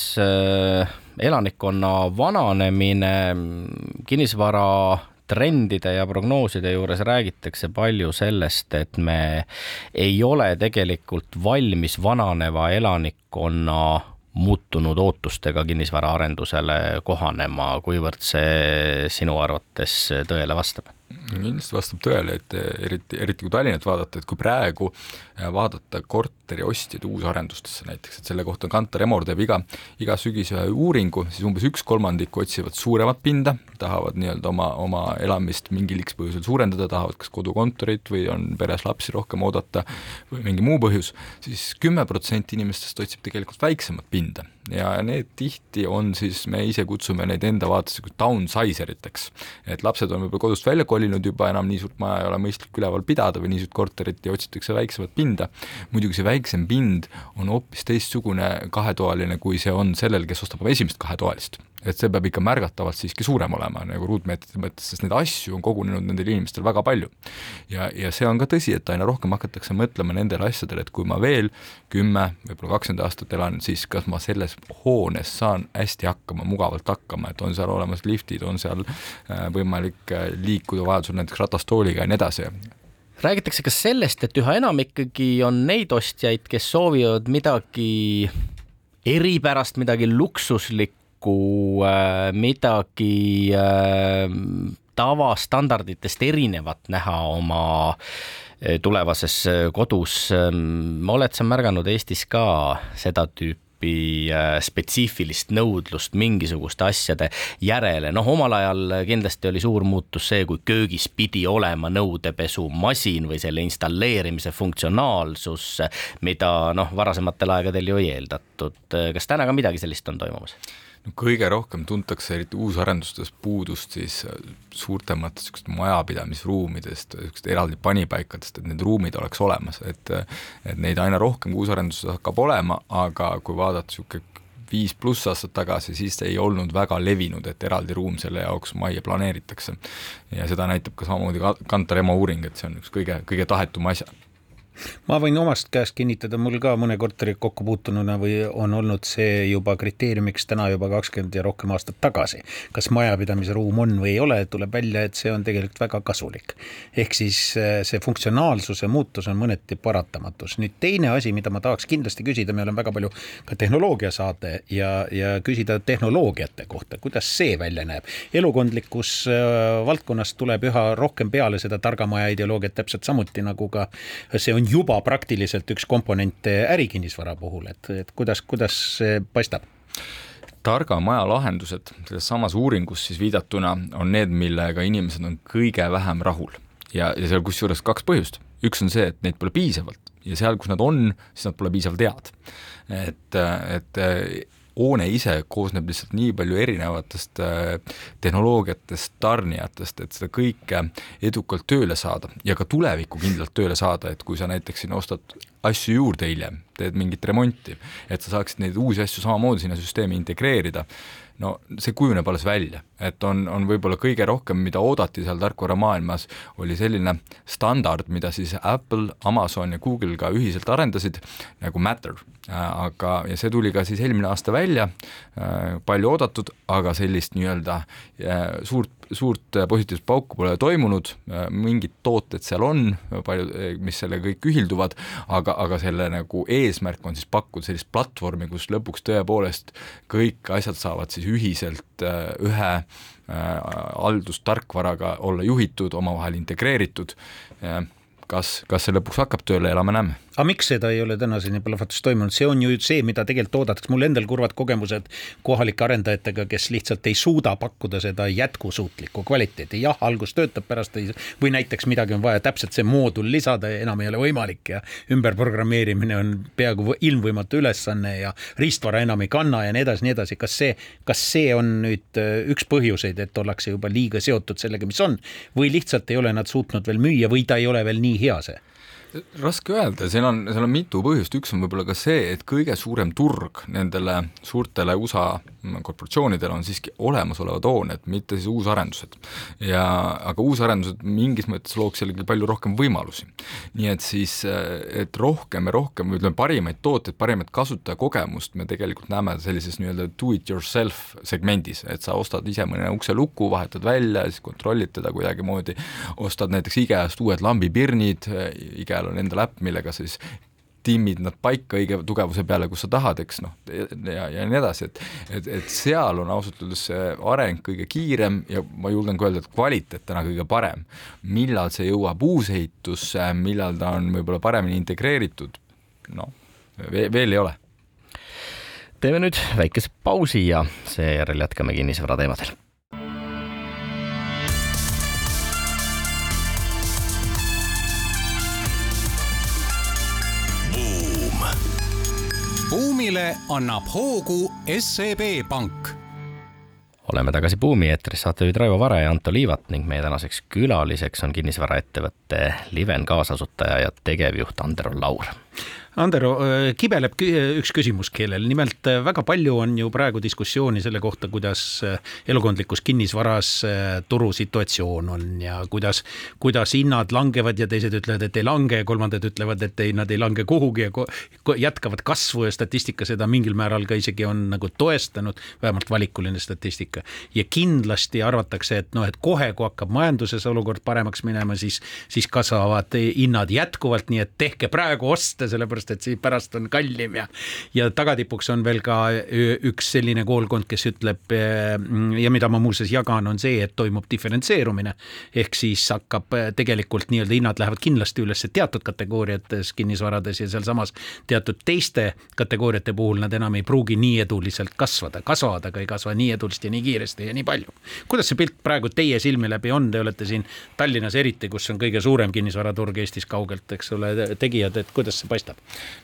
elanikkonna vananemine, kinnisvara trendide ja prognooside juures räägitakse palju sellest, et me ei ole tegelikult valmis vananeva elanikkonna muutunud ootustega kinnisvaraarendusele kohanema, kuivõrd see sinu arvates tõele vastab? Kindlasti vastab tõele, et eriti, eriti kui Tallinnat vaadata, et kui praegu vaadata korteriostjaid uusarendustesse näiteks, et selle kohta Kantar Emor teeb iga, iga sügis ühe uuringu, siis umbes üks kolmandik otsivad suuremat pinda, tahavad nii-öelda oma, oma elamist mingil X põhjusel suurendada, tahavad kas kodukontorit või on peres lapsi rohkem oodata või mingi muu põhjus siis, siis kümme protsenti inimestest otsib tegelikult väiksemat pinda ja need tihti on siis, me ise kutsume neid enda vaates downsizer iteks. et lapsed on võib-olla kodust välja kolinud juba, enam nii suurt maja ei ole mõistlik üleval pidada või nii suurt korterit ja otsitakse väiksemat pinda. muidugi see väiksem pind on hoopis teistsugune kahetoaline, kui see on sellel, kes ostab esimest kahetoalist et see peab ikka märgatavalt siiski suurem olema nagu ruutmeetrite mõttes, sest neid asju on kogunenud nendel inimestel väga palju. ja, ja see on ka tõsi, et aina rohkem hakatakse mõtlema nendele asjadele, et kui ma veel kümme, võib-olla kakskümmend aastat elan, siis kas ma selles hoones saan hästi hakkama, mugavalt hakkama, et on seal olemas liftid, on seal äh, võimalik äh, liikuda vajadusel näiteks ratastooliga ja nii edasi räägitakse ka sellest, et üha enam ikkagi on neid ostjaid, kes soovivad midagi eripärast, midagi luksuslikku, kokku äh, midagi äh, tavastandarditest erinevat näha oma äh, tulevases kodus. oled sa märganud Eestis ka seda tüüpi spetsiifilist nõudlust mingisuguste asjade järele, noh, omal ajal kindlasti oli suur muutus see, kui köögis pidi olema nõudepesumasin või selle installeerimise funktsionaalsus, mida noh, varasematel aegadel ju ei eeldatud. kas täna ka midagi sellist on toimumas? Kõige rohkem tuntakse eriti uusarendustes puudust siis äh, suurtematest niisugust majapidamisruumidest, niisugust eraldi panipaikadest, et need ruumid oleks olemas, et et neid aina rohkem uusarendustes hakkab olema, aga kui vaadata niisugune viis pluss aastat tagasi, siis ei olnud väga levinud, et eraldi ruum selle jaoks majja planeeritakse. ja seda näitab ka samamoodi Kantar ema uuring, et see on üks kõige, kõige tahetum asja ma võin omast käest kinnitada, mul ka mõne korteriga kokku puutununa või on olnud see juba kriteeriumiks täna juba kakskümmend ja rohkem aastat tagasi. kas majapidamise ruum on või ei ole, tuleb välja, et see on tegelikult väga kasulik. ehk siis äh, see funktsionaalsuse muutus on mõneti paratamatus. nüüd teine asi, mida ma tahaks kindlasti küsida, me oleme väga palju ka tehnoloogiasaade ja, ja küsida tehnoloogiate kohta, kuidas see välja näeb. elukondlikus äh, valdkonnas tuleb üha rohkem peale seda targa maja ideoloogiat täpselt samuti nagu ka see on juba praktiliselt üks komponente ärikinnisvara puhul, et, et kuidas, kuidas see paistab? targa maja lahendused selles samas uuringus siis viidatuna on need, millega inimesed on kõige vähem rahul ja, ja seal kusjuures kaks põhjust, üks on see, et neid pole piisavalt ja seal, kus nad on, siis nad pole piisavalt head. et, et hoone ise koosneb lihtsalt nii palju erinevatest äh, tehnoloogiatest, tarnijatest, et seda kõike edukalt tööle saada ja ka tulevikku kindlalt tööle saada, et kui sa näiteks siin ostad asju juurde hiljem, teed mingit remonti, et sa saaksid neid uusi asju samamoodi sinna süsteemi integreerida no see kujuneb alles välja, et on, on võib-olla kõige rohkem, mida oodati seal tarkvaramaailmas, oli selline standard, mida siis Apple, Amazon ja Google ka ühiselt arendasid, nagu Matter. aga, ja see tuli ka siis eelmine aasta välja, palju oodatud, aga sellist nii-öelda suurt suurt positiivset pauku pole toimunud, mingid tooted seal on, palju, mis selle kõik ühilduvad, aga, aga selle nagu eesmärk on siis pakkuda sellist platvormi, kus lõpuks tõepoolest kõik asjad saavad siis ühiselt ühe haldustarkvaraga olla juhitud, omavahel integreeritud, kas, kas see lõpuks hakkab tööle, elame-näeme aga miks seda ei ole tänaseni plahvatus toimunud, see on ju see, mida tegelikult oodatakse, mul endal kurvad kogemused kohalike arendajatega, kes lihtsalt ei suuda pakkuda seda jätkusuutlikku kvaliteeti, jah, algus töötab, pärast ei, või näiteks midagi on vaja täpselt see moodul lisada ja enam ei ole võimalik ja ümberprogrammeerimine on peaaegu ilmvõimatu ülesanne ja riistvara enam ei kanna ja nii edasi, nii edasi, kas see, kas see on nüüd äh, üks põhjuseid, et ollakse juba liiga seotud sellega, mis on, või lihtsalt ei ole nad suutnud veel müüa või ta ei ole veel nii hea see? Raske öelda, seal on, seal on mitu põhjust, üks on võib-olla ka see, et kõige suurem turg nendele suurtele USA korporatsioonidele on siiski olemasolevad hooned, mitte siis uusarendused. ja aga uusarendused mingis mõttes looks jällegi palju rohkem võimalusi. nii et siis, et rohkem ja rohkem, ütleme parimaid tooteid, parimat kasutajakogemust me tegelikult näeme sellises nii-öelda do it yourself segmendis, et sa ostad ise mõne ukseluku, vahetad välja, siis kontrollid teda kuidagimoodi, ostad näiteks IKEA-st uued lambipirnid, IKEA peal on endal äpp, millega siis timmid nad paika õige tugevuse peale, kus sa tahad, eks noh, ja, ja nii edasi, et et, et seal on ausalt öeldes see areng kõige kiirem ja ma julgen ka öelda, et kvaliteet täna kõige parem. millal see jõuab uusehitusse, millal ta on võib-olla paremini integreeritud, noh, veel ei ole. teeme nüüd väikese pausi ja seejärel jätkame kinnisvara teemadel buumile annab hoogu SEB Pank. Oleme tagasi Buumi eetris, saatejuhid Raivo Vare ja Anto Liivat ning meie tänaseks külaliseks on kinnisvaraettevõtte Liven kaasasutaja ja tegevjuht Andero Laur Andero, äh, kibeleb üks küsimus keelel, nimelt äh, väga palju on ju praegu diskussiooni selle kohta, kuidas äh, elukondlikus kinnisvaras turusituatsioon on ja kuidas, kuidas hinnad langevad ja teised ütlevad, et ei lange ja kolmandad ütlevad, et ei, nad ei lange kuhugi ja jätkavad kasvu ja statistika seda mingil määral ka isegi on nagu toestanud, vähemalt valikuline statistika. ja kindlasti arvatakse, et noh, et kohe, kui hakkab majanduses olukord paremaks minema, siis, siis kasvavad hinnad jätkuvalt, nii et tehke praegu oste, sellepärast sellepärast et siis pärast on kallim ja, ja tagatipuks on veel ka üks selline koolkond, kes ütleb ja mida ma muuseas jagan, on see, et toimub diferentseerumine. ehk siis hakkab tegelikult nii-öelda hinnad lähevad kindlasti üles teatud kategooriates kinnisvarades ja sealsamas teatud teiste kategooriate puhul nad enam ei pruugi nii eduliselt kasvada, kasvavad, aga ei kasva nii eduliselt ja nii kiiresti ja nii palju. kuidas see pilt praegu teie silmi läbi on, te olete siin Tallinnas eriti, kus on kõige suurem kinnisvaraturg Eestis kaugelt, eks ole, tegijad, et kuidas see paistab?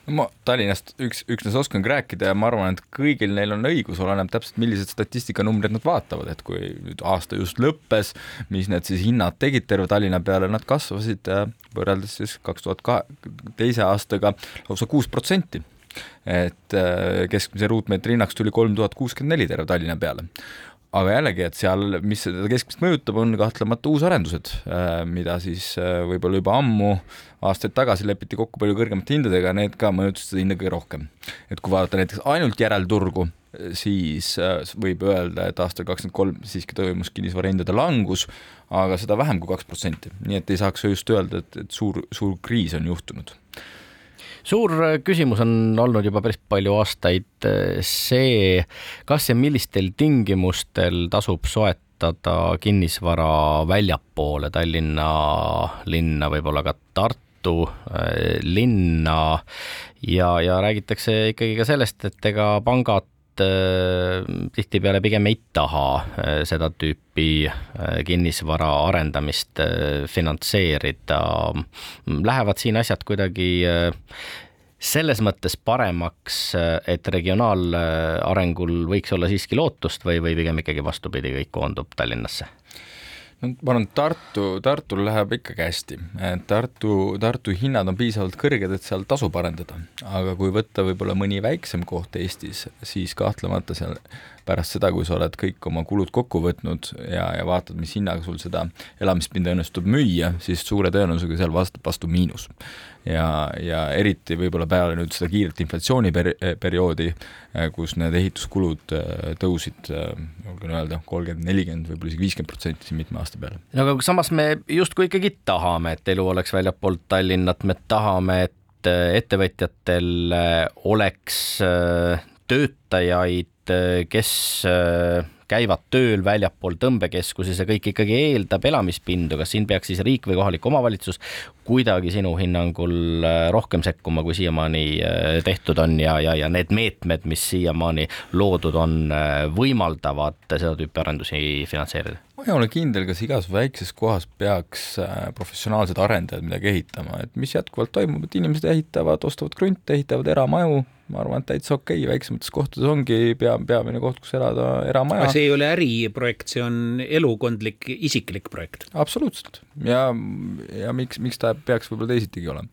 No ma Tallinnast üks, üksnes oskangi rääkida ja ma arvan, et kõigil neil on õigus, oleneb täpselt, millised statistikanumbrid nad vaatavad, et kui nüüd aasta just lõppes, mis need siis hinnad tegid terve Tallinna peale, nad kasvasid äh, võrreldes siis kaks tuhat kahe, teise aastaga lausa kuus protsenti. Et äh, keskmise ruutmeetri hinnaks tuli kolm tuhat kuuskümmend neli terve Tallinna peale aga jällegi, et seal, mis seda keskmist mõjutab, on kahtlemata uusarendused, äh, mida siis äh, võib-olla juba ammu, aastaid tagasi lepiti kokku palju kõrgemate hindadega, need ka mõjutasid seda hinda kõige rohkem. et kui vaadata näiteks ainult järelturgu, siis äh, võib öelda, et aastal kakskümmend kolm siiski toimus kinnisvarahindade langus, aga seda vähem kui kaks protsenti, nii et ei saaks just öelda, et, et suur, suur kriis on juhtunud suur äh, küsimus on olnud juba päris palju aastaid äh, see, kas ja millistel tingimustel tasub soetada kinnisvara väljapoole Tallinna linna, võib-olla ka Tartu äh, linna? Ja, ja räägitakse ikkagi ka sellest, et ega pangad tihtipeale pigem ei taha seda tüüpi kinnisvara arendamist finantseerida. Lähevad siin asjad kuidagi selles mõttes paremaks, et regionaalarengul võiks olla siiski lootust või, või pigem ikkagi vastupidi, kõik koondub Tallinnasse? Ma arvan, Tartu, Tartul läheb ikkagi hästi, et Tartu, Tartu hinnad on piisavalt kõrged, et seal tasub arendada, aga kui võtta võib-olla mõni väiksem koht Eestis, siis kahtlemata seal pärast seda, kui sa oled kõik oma kulud kokku võtnud ja, ja vaatad, mis hinnaga sul seda elamispinda õnnestub müüa, siis suure tõenäosusega seal vastab vastu miinus. ja, ja eriti võib-olla peale nüüd seda kiiret inflatsiooniperioodi, eh, kus need ehituskulud eh, tõusid, eh, julgen öelda, kolmkümmend, nelikümmend, võib-olla isegi viiskümmend protsenti siin mitme aasta peale. no aga samas me justkui ikkagi tahame, et elu oleks väljapoolt Tallinnat, me tahame, et ettevõtjatel oleks töötajaid, kes käivad tööl väljapool tõmbekeskusi, see kõik ikkagi eeldab elamispindu, kas siin peaks siis riik või kohalik omavalitsus kuidagi sinu hinnangul äh, rohkem sekkuma, kui siiamaani äh, tehtud on ja, ja, ja need meetmed, mis siiamaani loodud on, äh, võimaldavad seda tüüpi arendusi finantseerida? ma ei ole kindel, kas igas väikses kohas peaks professionaalsed arendajad midagi ehitama, et mis jätkuvalt toimub, et inimesed ehitavad, ostavad krunte, ehitavad eramaju, ma arvan, et täitsa okei okay., väiksemates kohtades ongi pea, peamine koht, kus elada, eramaja. see ei ole äriprojekt, see on elukondlik, isiklik projekt. absoluutselt ja, ja miks, miks ta peaks võib-olla teisitigi olema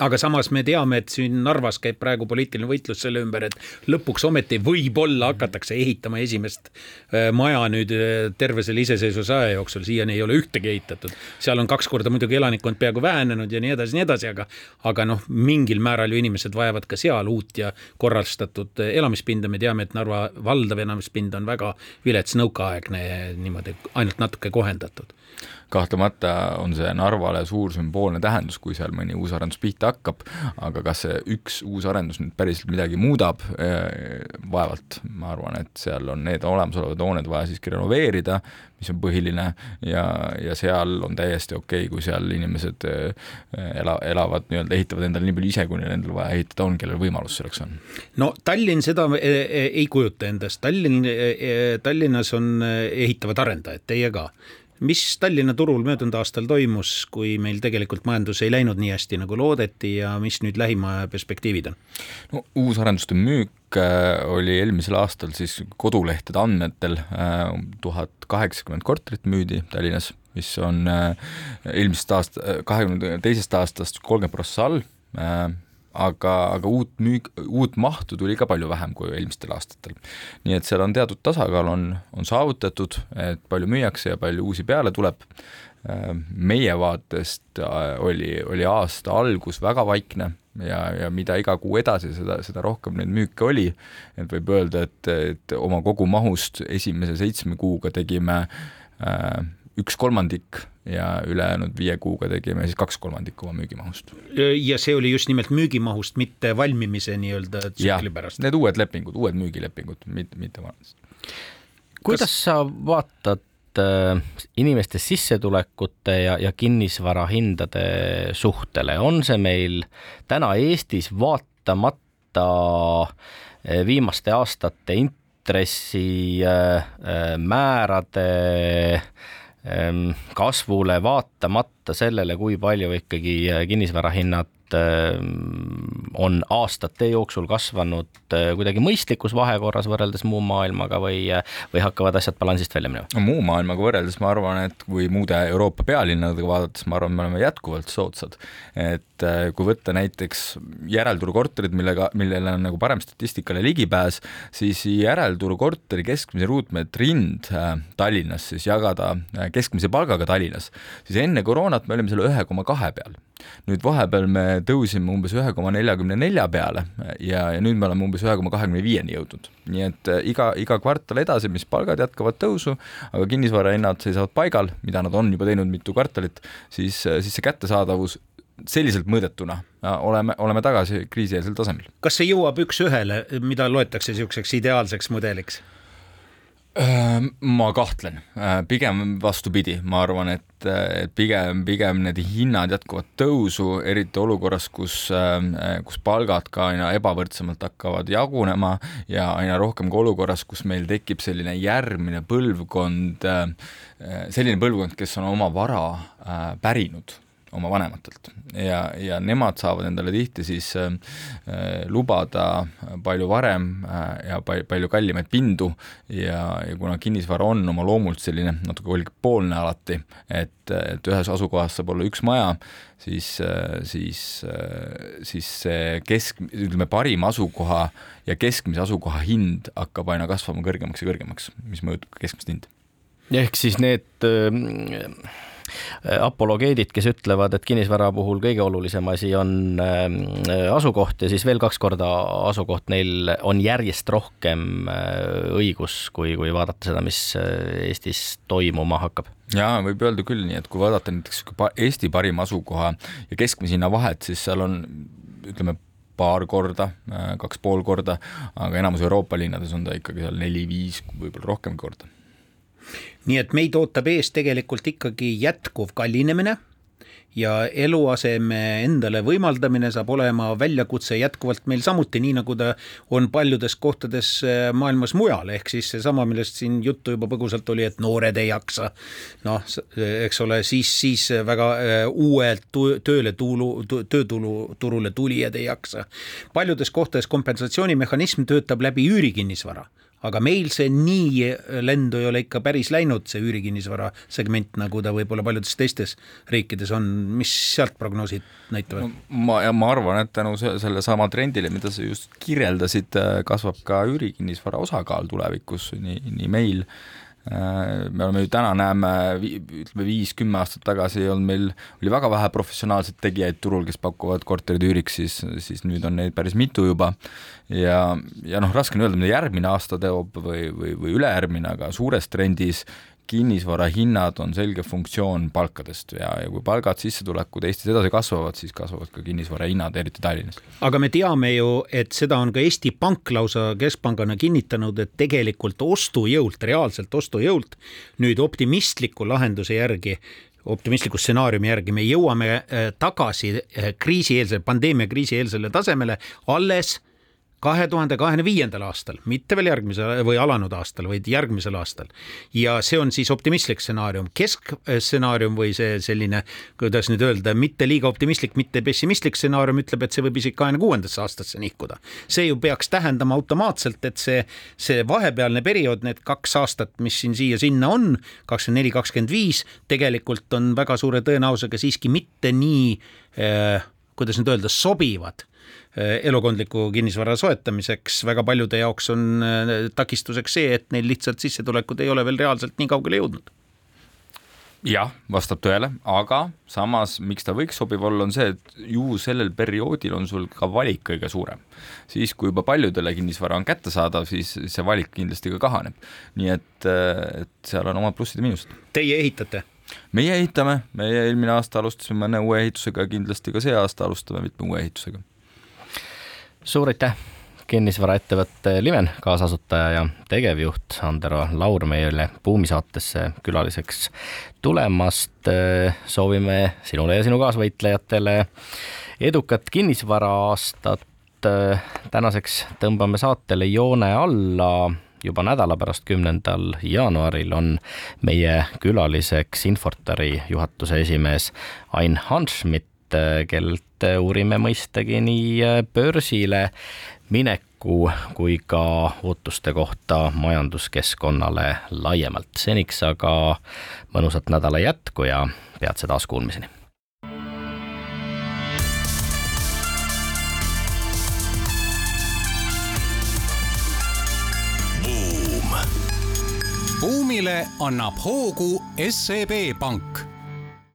aga samas me teame, et siin Narvas käib praegu poliitiline võitlus selle ümber, et lõpuks ometi võib-olla hakatakse ehitama esimest äh, maja nüüd äh, terve selle iseseisvuse aja jooksul, siiani ei ole ühtegi ehitatud. seal on kaks korda muidugi elanikkond peaaegu vähenenud ja nii edasi, nii edasi, aga, aga noh, mingil määral ju inimesed vajavad ka seal uut ja korrastatud äh, elamispinda, me teame, et Narva valdav elamispind on väga vilets nõukaaegne, niimoodi ainult natuke kohendatud kahtlemata on see Narvale suur sümboolne tähendus, kui seal mõni uus arendus pihta hakkab, aga kas see üks uus arendus nüüd päriselt midagi muudab, eh, vaevalt, ma arvan, et seal on need olemasolevad hooned vaja siiski renoveerida, mis on põhiline, ja, ja seal on täiesti okei okay,, kui seal inimesed eh, ela, elavad nii-öelda, ehitavad endale nii palju ise, kui neil endal vaja ehitada on, kellel võimalus selleks on. no Tallinn seda eh, ei kujuta endast, Tallinn, Tallinnas on ehitavad arendajad, teie ka mis Tallinna turul möödunud aastal toimus, kui meil tegelikult majandus ei läinud nii hästi, nagu loodeti ja mis nüüd lähima aja perspektiivid on? no uusarenduste müük äh, oli eelmisel aastal siis kodulehtede andmetel äh, tuhat kaheksakümmend korterit müüdi Tallinnas, mis on äh, eelmisest aasta, kahekümne teisest aastast kolmkümmend prossa all aga, aga uut müük, uut mahtu tuli ka palju vähem kui eelmistel aastatel. nii et seal on teatud tasakaal on, on saavutatud, et palju müüakse ja palju uusi peale tuleb. meie vaatest äh, oli, oli aasta algus väga vaikne ja, ja mida iga kuu edasi, seda, seda rohkem neid müüke oli. et võib öelda, et, et oma kogumahust esimese seitsme kuuga tegime äh, üks kolmandik ja ülejäänud viie kuuga tegime siis kaks kolmandikku oma müügimahust. ja see oli just nimelt müügimahust, mitte valmimise nii-öelda tsükli pärast? Need uued lepingud, uued müügilepingud, mitte, mitte vanad. kuidas Kas... sa vaatad äh, inimeste sissetulekute ja, ja kinnisvarahindade suhtele, on see meil täna Eestis vaatamata äh, viimaste aastate intressimäärade äh, Ehm, kasvule vaatamata sellele, kui palju ikkagi kinnisvarahinnad on aastate jooksul kasvanud äh, kuidagi mõistlikus vahekorras võrreldes muu maailmaga või, või hakkavad asjad balansist välja minema? no muu maailmaga võrreldes ma arvan, et kui muude Euroopa pealinnadega vaadates, ma arvan, me oleme jätkuvalt soodsad. et kui võtta näiteks järelturu korterid, millega, millele on nagu parem statistikale ligipääs, siis järelturu korteri keskmise ruutmeetri hind Tallinnas siis jagada keskmise palgaga Tallinnas, siis enne koroonat me olime seal ühe koma kahe peal. nüüd vahepeal me tõusime umbes ühe koma neljakümne nelja peale ja, ja nüüd me oleme umbes ühe koma kahekümne viieni jõudnud. nii et äh, iga, iga kvartal edasi, mis palgad jätkavad tõusu, aga kinnisvarahinnad seisavad paigal, mida nad on juba teinud mitu kvartalit, siis, äh, siis see kättesaadavus selliselt mõõdetuna oleme, oleme tagasi kriisieelsel tasemel. kas see jõuab üks-ühele, mida loetakse niisuguseks ideaalseks mudeliks? Ma kahtlen, pigem vastupidi, ma arvan, et, et pigem, pigem need hinnad jätkuvad tõusu, eriti olukorras, kus, kus palgad ka aina ebavõrdsemalt hakkavad jagunema ja aina rohkem ka olukorras, kus meil tekib selline järgmine põlvkond, selline põlvkond, kes on oma vara pärinud oma vanematelt ja, ja nemad saavad endale tihti siis äh, lubada palju varem äh, ja palju, palju kallimaid pindu ja, ja kuna kinnisvara on oma loomult selline natuke kolmpoolne alati, et, et ühes asukohas saab olla üks maja, siis, siis, siis see kesk, ütleme parim asukoha ja keskmise asukoha hind hakkab aina kasvama kõrgemaks ja kõrgemaks, mis mõjutab ka keskmist hinda. ehk siis need äh Äh, apologeedid, kes ütlevad, et kinnisvara puhul kõige olulisem asi on äh, asukoht ja siis veel kaks korda asukoht, neil on järjest rohkem äh, õigus, kui, kui vaadata seda, mis Eestis toimuma hakkab. Jaa, võib öelda küll nii, et kui vaadata näiteks Eesti parima asukoha ja keskmise hinna vahet, siis seal on ütleme, paar korda, kaks pool korda, aga enamus Euroopa linnades on ta ikkagi seal neli-viis, võib-olla rohkem korda nii et meid ootab ees tegelikult ikkagi jätkuv kallinemine ja eluaseme endale võimaldamine saab olema väljakutse jätkuvalt meil samuti, nii nagu ta on paljudes kohtades äh, maailmas mujal, ehk siis seesama, millest siin juttu juba põgusalt oli, et noored ei jaksa. noh, eks ole, siis, siis väga äh, uuelt tööle tuulu, töötulu, turule tulijad ei jaksa. paljudes kohtades kompensatsioonimehhanism töötab läbi üürikinnisvara aga meil see nii lendu ei ole ikka päris läinud, see üürikinnisvara segment, nagu ta võib-olla paljudes teistes riikides on, mis sealt prognoosid näitavad no,? ma, ma arvan, et tänu sellesama trendile, mida sa just kirjeldasid, kasvab ka üürikinnisvara osakaal tulevikus nii, nii meil Äh, me oleme ju täna näeme, ütleme viis-kümme aastat tagasi on meil, oli väga vähe professionaalseid tegijaid turul, kes pakuvad korterid üüriks, siis, siis nüüd on neid päris mitu juba. ja, ja noh, raske on öelda, mida järgmine aasta teeb või, või, või ülejärgmine, aga suures trendis kinnisvara hinnad on selge funktsioon palkadest ja, ja kui palgad, sissetulekud Eestis edasi kasvavad, siis kasvavad ka kinnisvara hinnad, eriti Tallinnas. aga me teame ju, et seda on ka Eesti Pank lausa keskpangana kinnitanud, et tegelikult ostujõult, reaalselt ostujõult nüüd optimistliku lahenduse järgi optimistliku stsenaariumi järgi me jõuame äh, tagasi äh, kriisieelse, pandeemia kriisieelsele tasemele alles kahe tuhande kahekümne viiendal aastal, mitte veel järgmisel või alanud aastal, vaid järgmisel aastal. ja see on siis optimistlik stsenaarium, keskstsenaarium või see selline, kuidas nüüd öelda, mitte liiga optimistlik, mitte pessimistlik stsenaarium ütleb, et see võib isegi kahekümne kuuendasse aastasse nihkuda. see ju peaks tähendama automaatselt, et see, see vahepealne periood, need kaks aastat, mis siin siia-sinna on, kakskümmend neli, kakskümmend viis, tegelikult on väga suure tõenäosusega siiski mitte nii äh, kuidas nüüd öelda, sobivad Eh, elukondliku kinnisvara soetamiseks, väga paljude jaoks on eh, takistuseks see, et neil lihtsalt sissetulekud ei ole veel reaalselt nii kaugele jõudnud jah, vastab tõele, aga samas, miks ta võiks sobiv olla, on see, et ju sellel perioodil on sul ka valik kõige suurem. siis, kui juba paljudele kinnisvara on kättesaadav, siis see valik kindlasti ka kahaneb. nii et, eh, et seal on omad plussid ja miinused. Teie ehitate? Meie ehitame, meie eelmine aasta alustasime mõne uue ehitusega, kindlasti ka see aasta alustame mitme uue ehitusega suur aitäh, kinnisvaraettevõtte Liven kaasasutaja ja tegevjuht Andero Laur meile Buumi saatesse külaliseks tulemast. soovime sinule ja sinu kaasvõitlejatele edukat kinnisvara-aastat. tänaseks tõmbame saatele joone alla juba nädala pärast, kümnendal jaanuaril on meie külaliseks Infortari juhatuse esimees Ain Hanschmidt kellelt uurime mõistagi nii börsile mineku kui ka ootuste kohta majanduskeskkonnale laiemalt. seniks aga mõnusat nädala jätku ja peatse taaskuulmiseni buumile annab hoogu SEB Pank